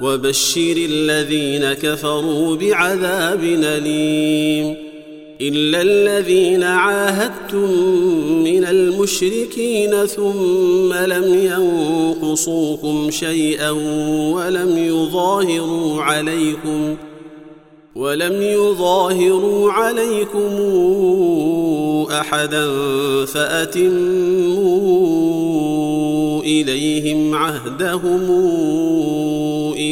وبشر الذين كفروا بعذاب أليم إلا الذين عاهدتم من المشركين ثم لم ينقصوكم شيئا ولم يظاهروا عليكم ولم يظاهروا عليكم أحدا فأتموا إليهم عهدهم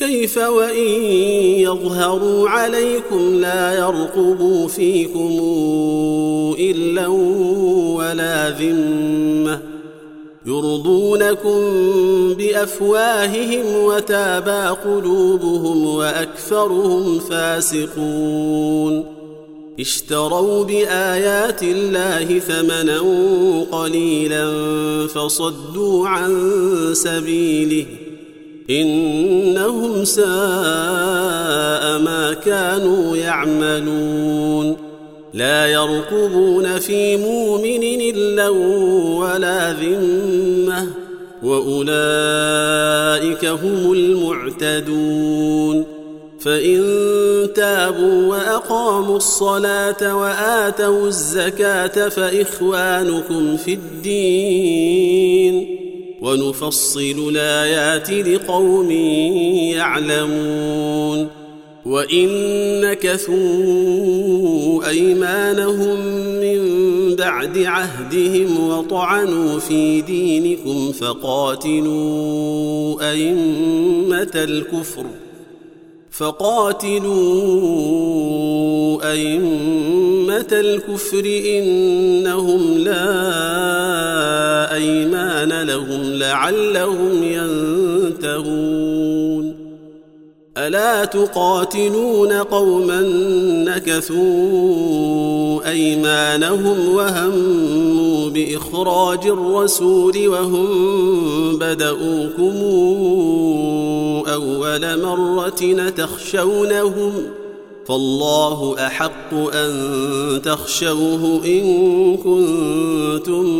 كيف وإن يظهروا عليكم لا يرقبوا فيكم إلا ولا ذمة يرضونكم بأفواههم وتابى قلوبهم وأكثرهم فاسقون اشتروا بآيات الله ثمنا قليلا فصدوا عن سبيله إنهم ساء ما كانوا يعملون. لا يرقبون في مؤمن إلا ولا ذمة وأولئك هم المعتدون. فإن تابوا وأقاموا الصلاة وآتوا الزكاة فإخوانكم في الدين. ونفصل الآيات لقوم يعلمون وإن نكثوا أيمانهم من بعد عهدهم وطعنوا في دينكم فقاتلوا أئمة الكفر فقاتلوا أئمة الكفر إنهم لا أيمان لهم لعلهم ينتهون. ألا تقاتلون قوما نكثوا أيمانهم وهموا بإخراج الرسول وهم بداوكم أول مرة تخشونهم فالله أحق أن تخشوه إن كنتم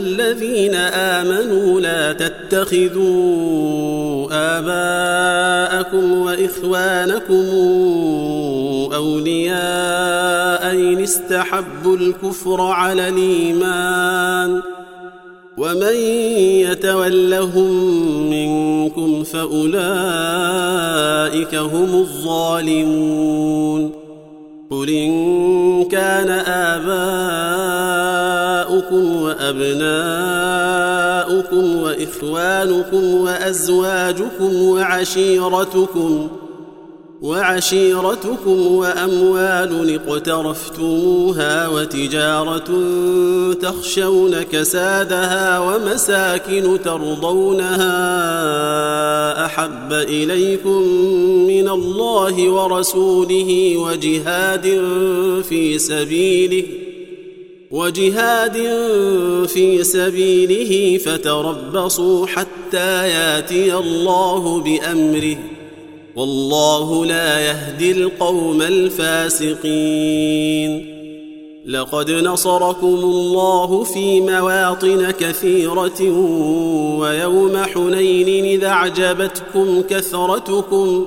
الذين آمنوا لا تتخذوا آباءكم وإخوانكم أولياء إن استحبوا الكفر على الإيمان ومن يتولهم منكم فأولئك هم الظالمون قل إن كان آباؤكم وأبناؤكم وإخوانكم وأزواجكم وعشيرتكم وعشيرتكم وأموال اقترفتموها وتجارة تخشون كسادها ومساكن ترضونها أحب إليكم من الله ورسوله وجهاد في سبيله وجهاد في سبيله فتربصوا حتى ياتي الله بأمره. والله لا يهدي القوم الفاسقين. لقد نصركم الله في مواطن كثيرة ويوم حنين إذا أعجبتكم كثرتكم.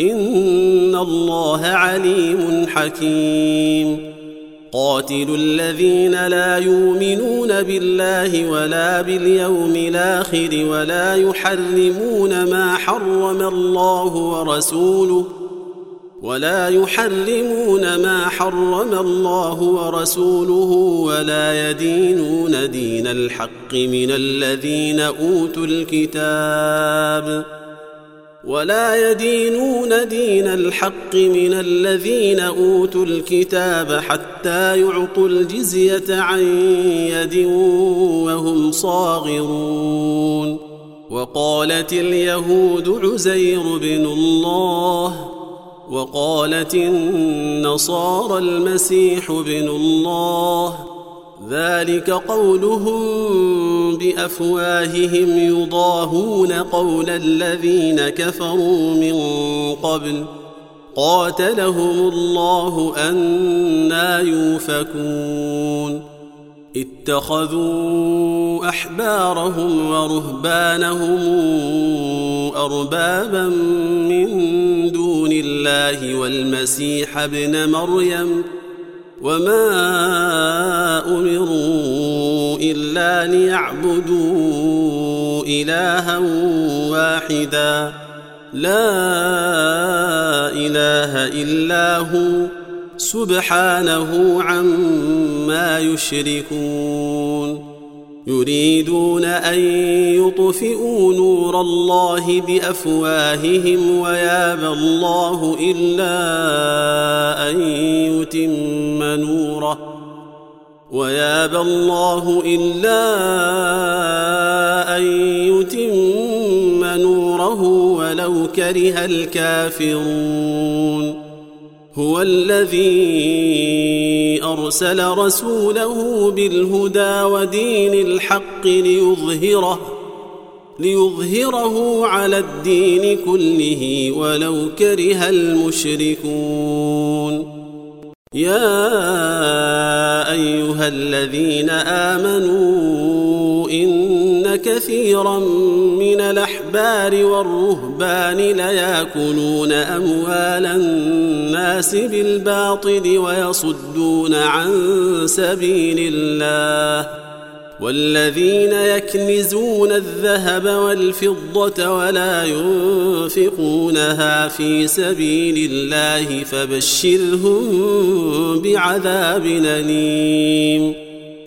ان الله عليم حكيم. قاتلوا الذين لا يؤمنون بالله ولا باليوم الآخر ولا يحرمون ما حرم الله ورسوله ولا يحرمون ما حرم الله ورسوله ولا يدينون دين الحق من الذين أوتوا الكتاب. ولا يدينون دين الحق من الذين أوتوا الكتاب حتى يعطوا الجزية عن يد وهم صاغرون. وقالت اليهود عزير بن الله وقالت النصارى المسيح بن الله ذلك قولهم بأفواههم يضاهون قول الذين كفروا من قبل قاتلهم الله أنا يوفكون اتخذوا أحبارهم ورهبانهم أربابا من دون الله والمسيح ابن مريم وما امروا الا ليعبدوا الها واحدا لا اله الا هو سبحانه عما يشركون يريدون أن يطفئوا نور الله بأفواههم ويابى الله إلا أن يتم نوره ويابى الله إلا أن يتم نوره ولو كره الكافرون هو الذي أرسل رسوله بالهدى ودين الحق ليظهره ليظهره على الدين كله ولو كره المشركون. يا أيها الذين آمنوا إن كثيرا الأحبار والرهبان ليأكلون أموال الناس بالباطل ويصدون عن سبيل الله والذين يكنزون الذهب والفضة ولا ينفقونها في سبيل الله فبشرهم بعذاب أليم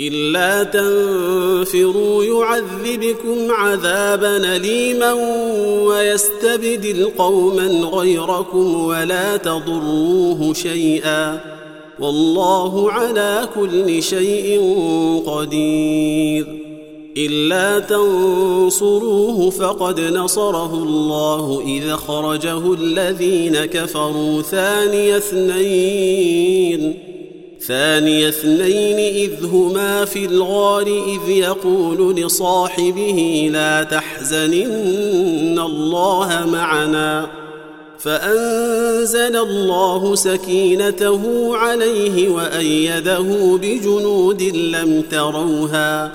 إلا تنفروا يعذبكم عذابا اليما ويستبدل قوما غيركم ولا تضروه شيئا والله على كل شيء قدير إلا تنصروه فقد نصره الله اذ خرجه الذين كفروا ثاني اثنين ثاني اثنين إذ هما في الغار إذ يقول لصاحبه لا تحزن إن الله معنا. فأنزل الله سكينته عليه وأيده بجنود لم تروها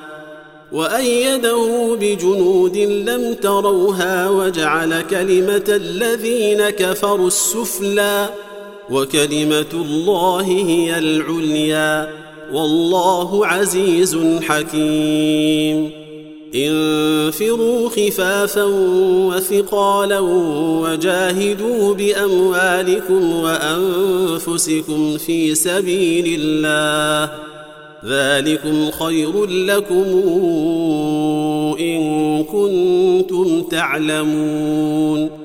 وأيده بجنود لم تروها وجعل كلمة الذين كفروا السفلى وكلمة الله هي العليا. والله عزيز حكيم. انفروا خفافا وثقالا وجاهدوا بأموالكم وأنفسكم في سبيل الله. ذلكم خير لكم إن كنتم تعلمون.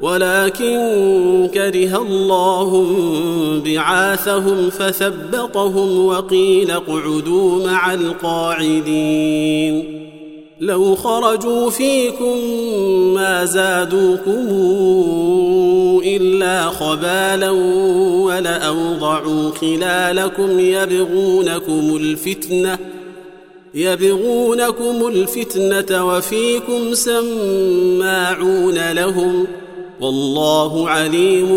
ولكن كره الله بعاثهم فثبطهم وقيل اقعدوا مع القاعدين. لو خرجوا فيكم ما زادوكم إلا خبالا ولأوضعوا خلالكم يبغونكم الفتنة يبغونكم الفتنة وفيكم سماعون لهم والله عليم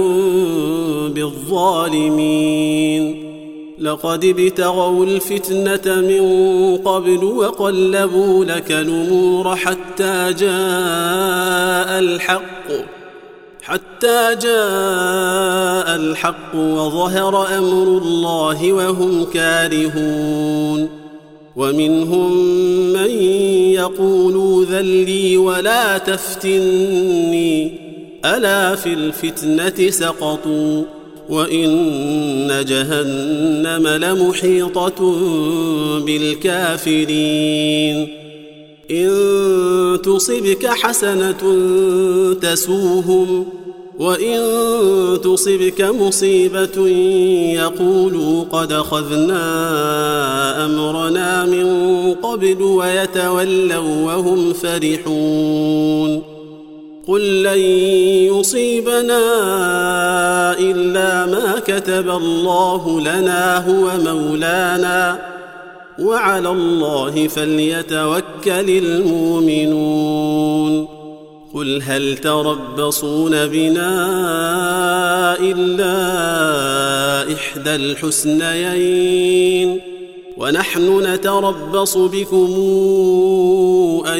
بالظالمين. لقد ابتغوا الفتنة من قبل وقلبوا لك الأمور حتى جاء الحق حتى جاء الحق وظهر أمر الله وهم كارهون. ومنهم من يقول ذلي ولا تفتني. ألا في الفتنة سقطوا وإن جهنم لمحيطة بالكافرين. إن تصبك حسنة تسوهم وإن تصبك مصيبة يقولوا قد أخذنا أمرنا من قبل ويتولوا وهم فرحون. قل لن يصيبنا إلا ما كتب الله لنا هو مولانا وعلى الله فليتوكل المؤمنون قل هل تربصون بنا إلا إحدى الحسنيين ونحن نتربص بكم أن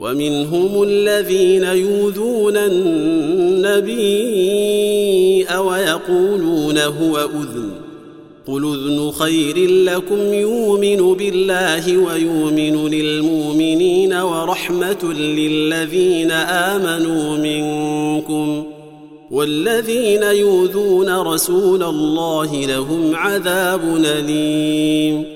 ومنهم الذين يوذون النبي ويقولون هو أذن. قل أذن خير لكم يؤمن بالله ويؤمن للمؤمنين ورحمة للذين آمنوا منكم والذين يؤذون رسول الله لهم عذاب أليم.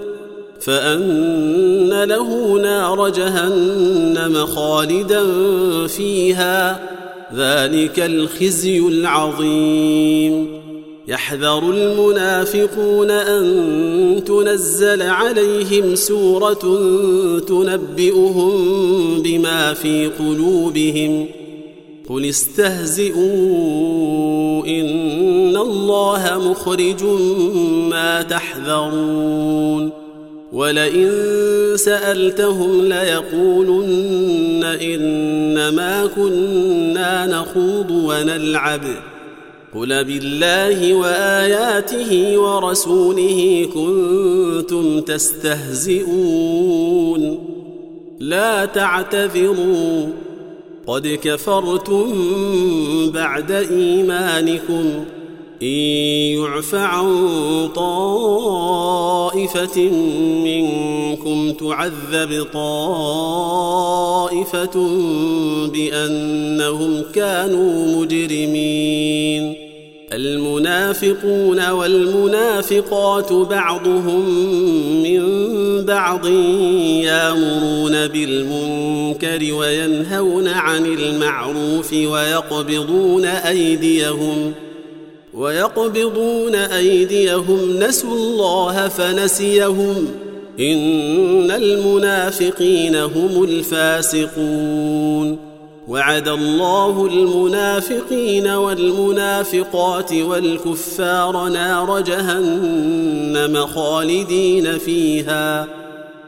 فأن له نار جهنم خالدا فيها ذلك الخزي العظيم. يحذر المنافقون أن تنزل عليهم سورة تنبئهم بما في قلوبهم. قل استهزئوا إن الله مخرج ما تحذرون. ولئن سألتهم ليقولن إنما كنا نخوض ونلعب. قل بالله وآياته ورسوله كنتم تستهزئون. لا تعتذروا قد كفرتم بعد إيمانكم. إن يعف عن طائفة منكم تعذب طائفة بأنهم كانوا مجرمين. المنافقون والمنافقات بعضهم من بعض يامرون بالمنكر وينهون عن المعروف ويقبضون أيديهم ۖ ويقبضون أيديهم نسوا الله فنسيهم. إن المنافقين هم الفاسقون. وعد الله المنافقين والمنافقات والكفار نار جهنم خالدين فيها.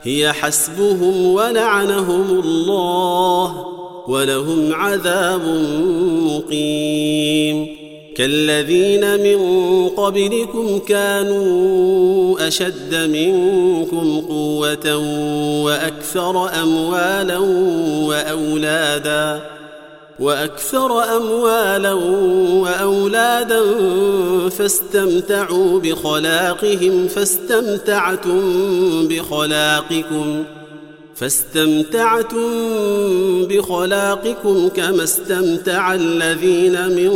هي حسبهم ولعنهم الله ولهم عذاب مقيم. كالذين من قبلكم كانوا أشد منكم قوة وأكثر أموالا وأولادا وأكثر أموالا وأولادا فاستمتعوا بخلاقهم فاستمتعتم بخلاقكم فاستمتعتم بخلاقكم كما استمتع الذين من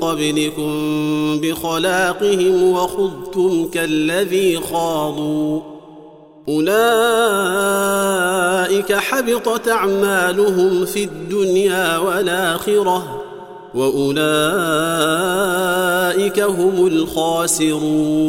قبلكم بخلاقهم وخضتم كالذي خاضوا. أولئك حبطت أعمالهم في الدنيا والآخرة وأولئك هم الخاسرون.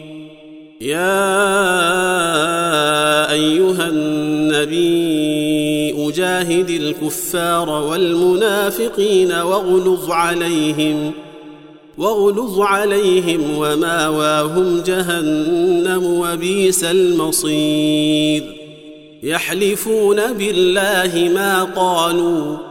يا أيها النبي أجاهد الكفار والمنافقين واغلظ عليهم واغلظ عليهم وماواهم جهنم وبئس المصير. يحلفون بالله ما قالوا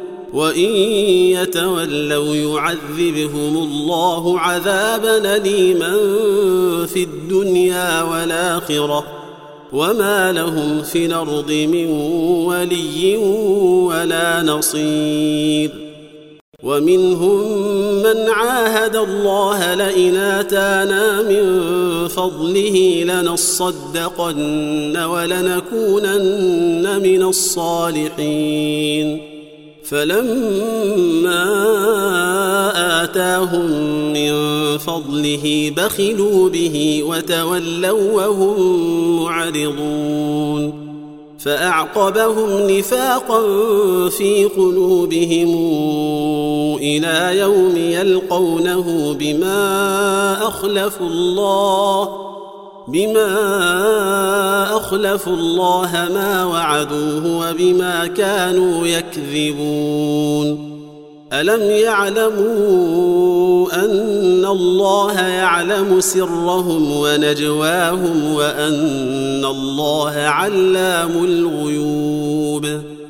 وإن يتولوا يعذبهم الله عذابا اليما في الدنيا والآخرة وما لهم في الأرض من ولي ولا نصير ومنهم من عاهد الله لئن آتانا من فضله لنصدقن ولنكونن من الصالحين فلما آتاهم من فضله بخلوا به وتولوا وهم معرضون فأعقبهم نفاقا في قلوبهم إلى يوم يلقونه بما أخلفوا الله بما أخلفوا الله ما وعدوه وبما كانوا يكذبون. ألم يعلموا أن الله يعلم سرهم ونجواهم وأن الله علام الغيوب؟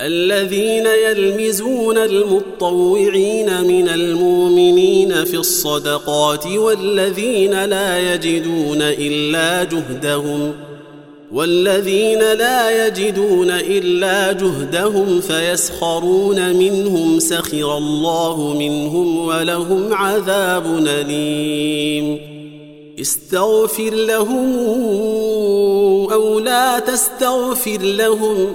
الذين يلمزون المطوعين من المؤمنين في الصدقات والذين لا يجدون إلا جهدهم والذين لا يجدون إلا جهدهم فيسخرون منهم سخر الله منهم ولهم عذاب أليم. استغفر لهم أو لا تستغفر لهم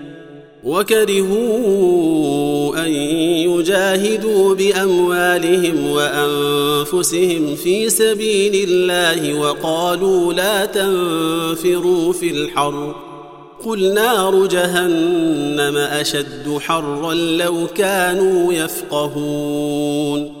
وكرهوا أن يجاهدوا بأموالهم وأنفسهم في سبيل الله وقالوا لا تنفروا في الحر. قل نار جهنم أشد حرا لو كانوا يفقهون.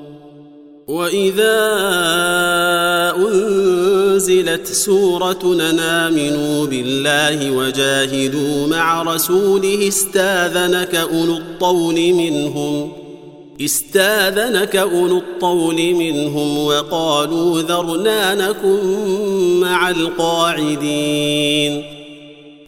وإذا أنزلت سورة امنوا بالله وجاهدوا مع رسوله استاذنك أولو الطول منهم استاذنك أولو الطول منهم وقالوا ذرنا نكن مع القاعدين.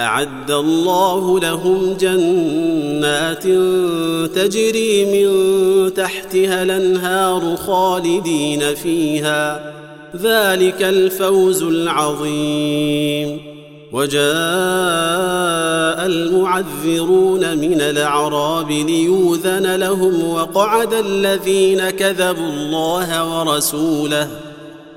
أعد الله لهم جنات تجري من تحتها الأنهار خالدين فيها. ذلك الفوز العظيم. وجاء المعذرون من الأعراب ليوذن لهم وقعد الذين كذبوا الله ورسوله.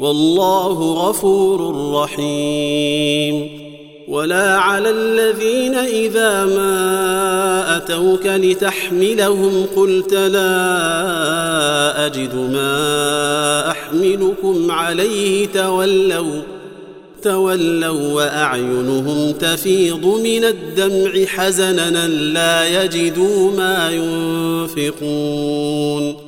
والله غفور رحيم. ولا على الذين إذا ما أتوك لتحملهم قلت لا أجد ما أحملكم عليه. تولوا تولوا وأعينهم تفيض من الدمع حزنا لا يجدوا ما ينفقون.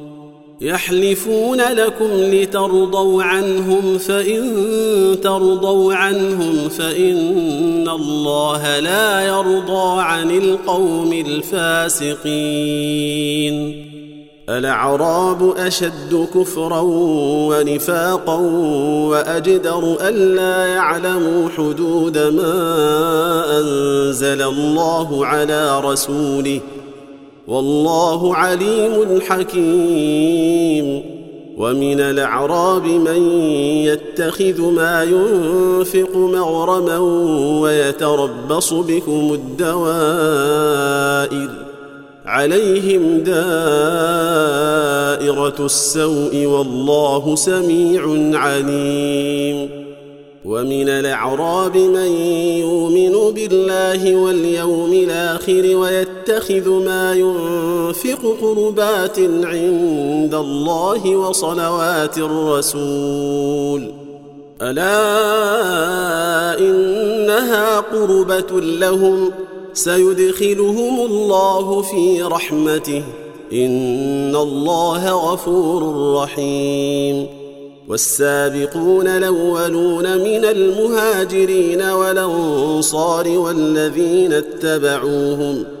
يحلفون لكم لترضوا عنهم فإن ترضوا عنهم فإن الله لا يرضى عن القوم الفاسقين. الأعراب أشد كفرا ونفاقا وأجدر ألا يعلموا حدود ما أنزل الله على رسوله والله عليم حكيم. ومن الأعراب من يتخذ ما ينفق مغرما ويتربص بكم الدوائر. عليهم دائرة السوء والله سميع عليم. ومن الأعراب من يؤمن بالله واليوم الآخر ويتخذ ما ينفق قربات عند الله وصلوات الرسول. ألا إنها قربة لهم. سيدخلهم الله في رحمته. إن الله غفور رحيم. والسابقون الأولون من المهاجرين والأنصار والذين اتبعوهم.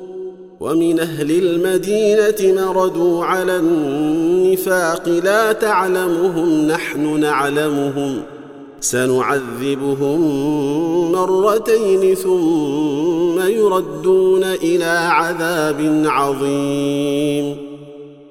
ومن أهل المدينة مردوا على النفاق لا تعلمهم نحن نعلمهم سنعذبهم مرتين ثم يردون إلى عذاب عظيم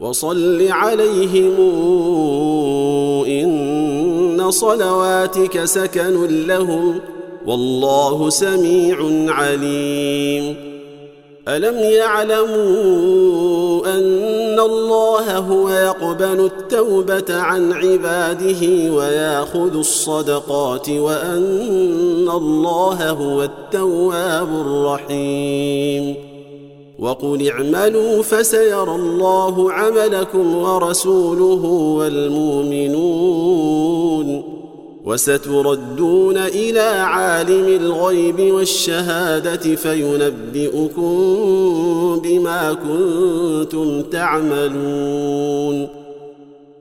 وصل عليهم إن صلواتك سكن لهم والله سميع عليم. ألم يعلموا أن الله هو يقبل التوبة عن عباده ويأخذ الصدقات وأن الله هو التواب الرحيم. وقل اعملوا فسيرى الله عملكم ورسوله والمؤمنون وستردون إلى عالم الغيب والشهادة فينبئكم بما كنتم تعملون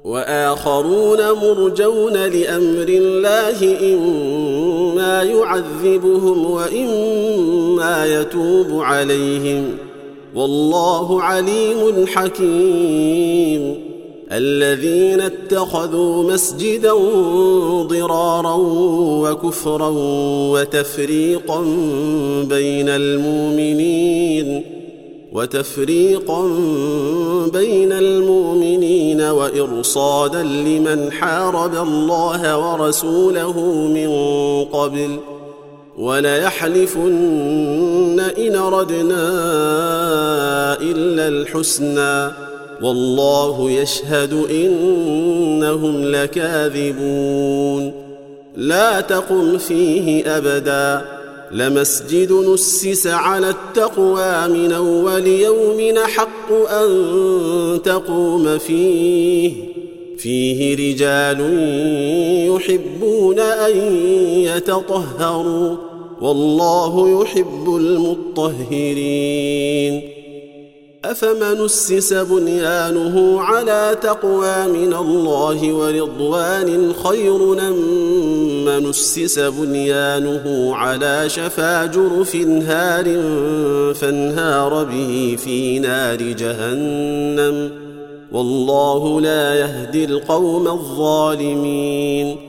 وآخرون مرجون لأمر الله إما يعذبهم وإما يتوب عليهم والله عليم حكيم. الذين اتخذوا مسجدا ضرارا وكفرا وتفريقا بين المؤمنين وتفريقا بين المؤمنين وإرصادا لمن حارب الله ورسوله من قبل وليحلفن إن ردنا إلا الحسنى والله يشهد إنهم لكاذبون لا تقم فيه أبدا لمسجد نسس على التقوى من أول يوم حق أن تقوم فيه فيه رجال يحبون أن يتطهروا والله يحب المطهرين. أفمن أسس بنيانه على تقوى من الله ورضوان خير من أسس بنيانه على شفا جرف هار فانهار به في نار جهنم؟ والله لا يهدي القوم الظالمين.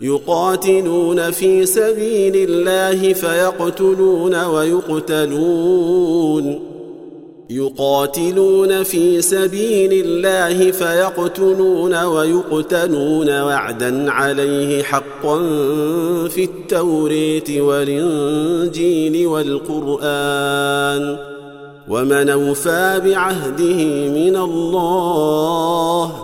يقاتلون في سبيل الله فيقتلون ويقتلون. يقاتلون في سبيل الله فيقتلون ويقتلون وعدا عليه حقا في التوريت والإنجيل والقرآن. ومن أوفى بعهده من الله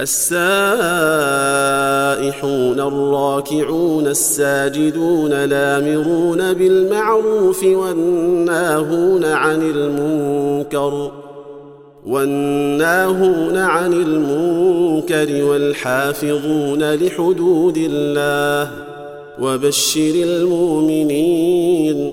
السائحون الراكعون الساجدون الآمرون بالمعروف والناهون عن المنكر والناهون عن المنكر والحافظون لحدود الله وبشر المؤمنين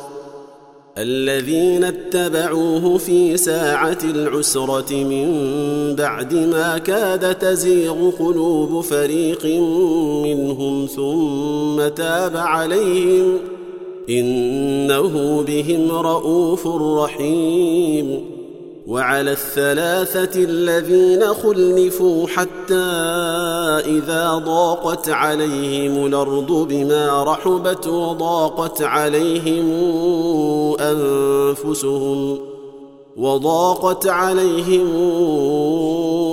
الذين اتبعوه في ساعة العسرة من بعد ما كاد تزيغ قلوب فريق منهم ثم تاب عليهم إنه بهم رءوف رحيم وعلى الثلاثة الذين خلفوا حتى إذا ضاقت عليهم الأرض بما رحبت وضاقت عليهم أنفسهم وضاقت عليهم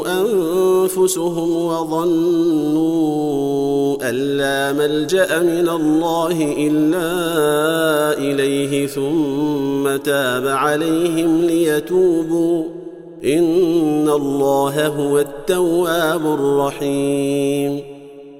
أنفسهم وظنوا أن لا ملجأ من الله إلا إليه ثم تاب عليهم ليتوبوا. إن الله هو التواب الرحيم.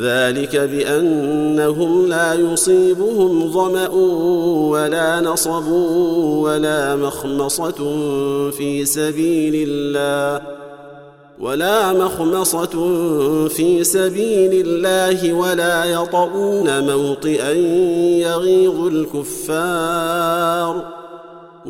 ذلك بأنهم لا يصيبهم ظمأ ولا نصب ولا مخمصة في سبيل الله ولا مخمصة في سبيل الله ولا يطؤون موطئا يغيظ الكفار